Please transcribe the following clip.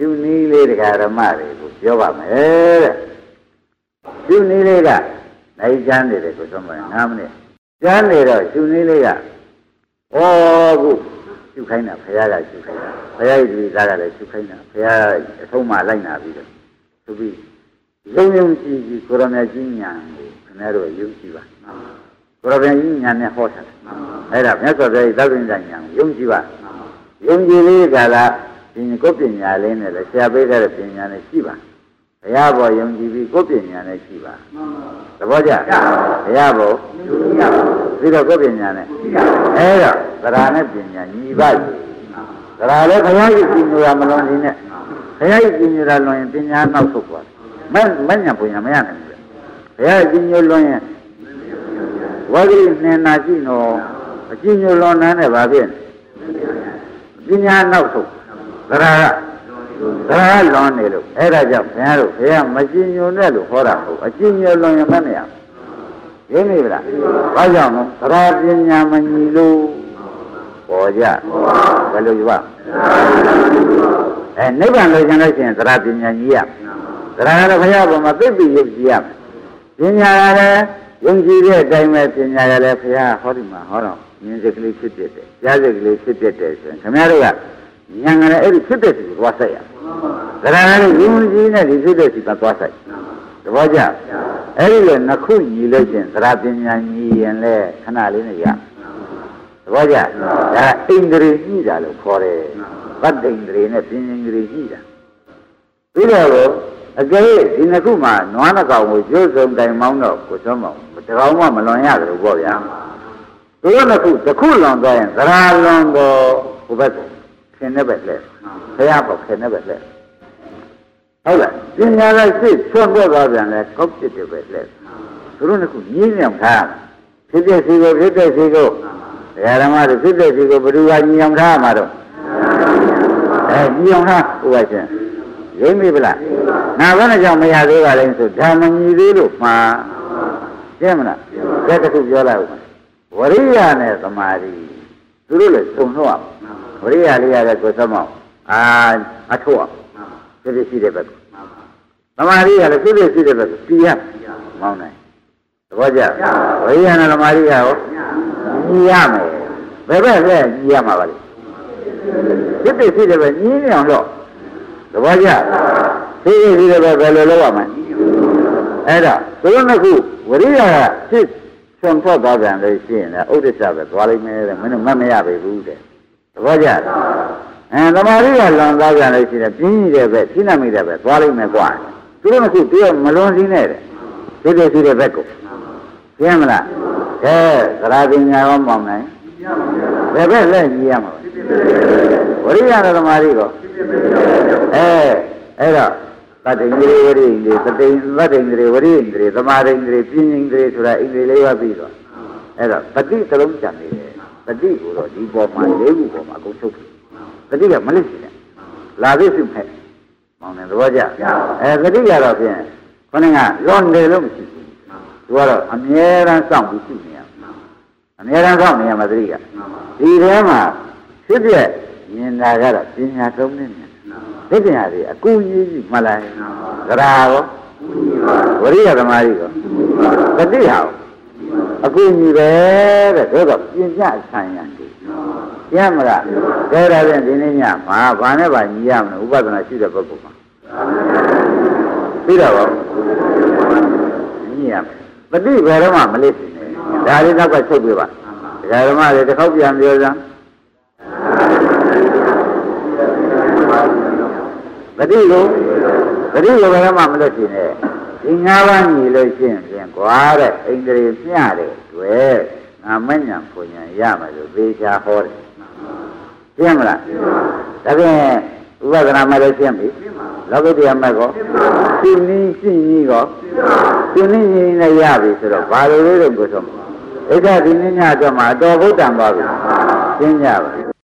ရှုနည်းလေးတရားဓမ္မတွေကိုပြောပါမယ်တဲ့ရှုနည်းလေးကနိုင်ချမ်းနေတယ်ကိုသုံးပါ9မိနစ်ကျမ်းနေတော့ရှုနည်းလေးကဩခုရှုခိုင်းတာဘုရားကရှုခိုင်းတာဘုရားရဲ့ဒီသားကလည်းရှုခိုင်းတာဘုရားအဆုံးမလိုက်နာပြီးတော့သူပြီးယုံယုံကြည်ကြည်ကိုရမကြီးညာကိုခင်ဗျားတို့ယုံကြည်ပါကိုရမကြီးညာနဲ့ဟောတာအဲ့ဒါမြတ်စွာဘုရားရဲ့သဗ္ဗညညာကိုယုံကြည်ပါယုံကြည်လေးကလား ဒီကိုပညာလေးနဲ့လည်းဆရာပေးတဲ့ပညာနဲ့ရှိပါဘုရားဘောယုံကြည်ပြီးကိုပညာနဲ့ရှိပါသဘောကျဘုရားဘောပြီးတော့ကိုပညာနဲ့အဲ့တော့သရနဲ့ပညာညီပါ့သရလည်းဘုရားကြီးပညာမလွန်သေးနဲ့ဘုရားကြီးပညာလွန်ရင်ပညာနောက်ဆုတ်သွားတယ်မမညာပညာမရနိုင်ဘူးဘုရားကြီးပညာလွန်ရင်ဝါကြီးနှင်နာရှိတော့အကျဉ်းညလွန်နန်းနဲ့ဗာဖြစ်ပညာနောက်ဆုတ် သရကသရကလွန်နေလို့အဲ့ဒါကြောင့်ဘုရားတို့ဘုရားမကျဉ်ညွန်နဲ့လို့ဟောတာဟုတ်အကျဉ်းညွန်လွန်ရင်မနဲ့ရရင်းနေဗလားဘာကြောင့်လဲသရပညာမညီလို့ပေါ်ကြဘယ်လိုယူပါအဲနိဗ္ဗာန်လို့ရှင်လို့ရှိရင်သရပညာကြီးရသရကတော့ဘုရားဘုံမှာသိပြီးယုတ်ကြည်ရပညာကလည်းယုံကြည်တဲ့အတိုင်းပဲပညာကလည်းဘုရားဟောဒီမှာဟောတော့မြင်စိတ်ကလေးဖြစ်ဖြစ်တယ်ကြားစိတ်ကလေးဖြစ်ဖြစ်တယ်ဆိုရင်ခင်ဗျားတို့က ဉာဏ်ကလည်းအဲ့ဒီဖြစ်တဲ့စီကိုသွားဆက်ရသရကလည်းယုံကြည်နဲ့ဒီဖြစ်တဲ့စီကသွားဆက်သဘောကျအဲ့ဒီလိုနှစ်ခုညီလို့ချင်းသရပညာညီရင်လေခဏလေးနဲ့ရသဘောကျဒါအိန္ဒြေညှိတာလို့ခေါ်တယ်ဗတ်တိန္ဒြေနဲ့ပညာန္ဒြေညှိတာပြီးတော့အကယ်ဒီနှစ်ခုမှာနွားနှကောင်ကိုကျိုးစုံတိုင်မောင်းတော့ကိုသွမ်းမောင်းတကောင်မှမလွန်ရတယ်လို့ပေါ့ဗျာသူတို့နှစ်ခုတစ်ခုလွန်သွားရင်သရာလွန်တော့ဟိုဘက် ခင်တဲ့ဘက်လဲဘုရားပေါ့ခင်တဲ့ဘက်လဲဟုတ်လားပညာကစိတ်ဆွန့်ပေါ်သွားပြန်လဲကောက်ပြစ်တဲ့ဘက်လဲသူတို့နှစ်ခုညင်းညံထားဖြစ်တဲ့စီကိုဖြစ်တဲ့စီကိုဒကာဓမ္မတို့ဖြစ်တဲ့စီကိုဘယ်သူကညံထားမှာတော့အဲညံထားဟိုကချင်းရိမ့်ပြီဗလားနာဘယ်နဲ့ကြောင့်မရသေးပါလဲဆိုဓမ္မညီသေးလို့မှာရှင်းမလားကဲတစ်ခုပြောလိုက်ဦးဝရိယနဲ့သမာဓိသူတို့လည်းသုံနှုတ်အောင် ဝရိယလေးရတဲ့ကိုသမောက်အာအထောက်ဖြစ်ဖြစ်ရှိတဲ့ဘက်သမာဓိကလည်းဖြစ်ဖြစ်ရှိတဲ့ဘက်ပြရမောင်းနိုင်သဘောကျဝရိယနဲ့သမာဓိကရောညီရမယ်ဘယ်ဘက်လဲညီရမှာပါလဲဖြစ်ဖြစ်ရှိတဲ့ဘက်ညီနေအောင်တော့သဘောကျသိရစီတဲ့ဘက်ဘယ်လိုလုပ်ရမလဲအဲ့ဒါသူတို့နှစ်ခုဝရိယကဖြစ်ဆွန်ထွက်သွားပြန်လို့ရှိရင်လည်းဥဒိစ္စပဲသွားလိမ့်မယ်တဲ့မင်းတို့မမရပေဘူးတဲ့သ ဘောကျအဲသမာဓိကလွန်သွားပြန်လို့ရှိရင်ပြင်းကြီးတဲ့ဘက်ပြင်းနာမိတဲ့ဘက်သွားလိမ့်မယ်ကွာသူတို့နှစ်ခုတည်းမလွန်စည်းနဲ့တဲ့သိတဲ့စီတဲ့ဘက်ကိုရှင်းမလားကဲသရပညာရောမောင်းနိုင်ဘယ်ဘက်လဲညီရမှာဝရိယနဲ့သမာဓိကောအဲအဲ့တော့သတ္တိင်္ဂရေဝရိင်္ဂရေသတိင်သတ္တိင်္ဂရေဝရိင်္ဂရေသမာရိင်္ဂရေပြင်းင်္ဂရေဆိုတာအင်္ဂရေလေးပါပြီးတော့အဲ့တော့ပฏิသလုံးကြံနေတယ် တတိကိုတော့ဒီပေါ်မှာလေးခုပေါ်မှာအကုန်ချုပ်ပြီတတိကမလစ်ဘူးလေလာသိစုမဲ့မောင်နေသဘောကျအဲတတိကတော့ဖြင့်ခொနည်းကရောနေလို့မရှိဘူးသူကတော့အမြဲတမ်းစောင့်ပြီးရှိနေရအမြဲတမ်းစောင့်နေရမှာတတိကဒီထဲမှာဖြစ်ပြမြင်တာကတော့ပညာသုံးနေတယ်သိပညာတွေအကူကြီးကြီးမှတ်လိုက်ကြရာရောဝရိယသမားကြီးရောတတိဟာ အကူကြီးပဲတဲ့ဒါတော့ပညာဆိုင်ရတယ်ရမလားကဲဒါဖြင့်ဒီနေ့ညမှာဘာနဲ့ဘာညီရမလဲဥပဒနာရှိတဲ့ပုဂ္ဂိုလ်မှာပြီးတော့ညီရမယ်ပฏิဘယ်တော့မှမလေးစင်နဲ့ဒါလေးတော့ချုပ်ပြပါဒကာဓမ္မတွေတစ်ခေါက်ပြန်ပြောစမ်းပฏิကိုပฏิကိုဘယ်မှမလွတ်ရှင်နဲ့ ဒီငါးပါးညီလို့ရှိရင်ပြန်ကွာတဲ့ဣန္ဒြေမျှတဲ့တွေ့ငါမညံဖွညာရမယ်လို့သေချာဟောတယ်ရှင်းမလားဒါဖြင့်ဥပဒနာမဲ့လို့ရှင်းပြီလောကုတ္တရာမဲ့ကောရှင်းနည်းရှင်းနည်းကောရှင်းနည်းရှင်းနဲ့ရပြီဆိုတော့ဘာလိုလေးတော့ကိုဆုံးဣဒ္ဓဒီနည်းညအတွက်မှာအတော်ဘုဒ္ဓံပါပြီရှင်းကြပါ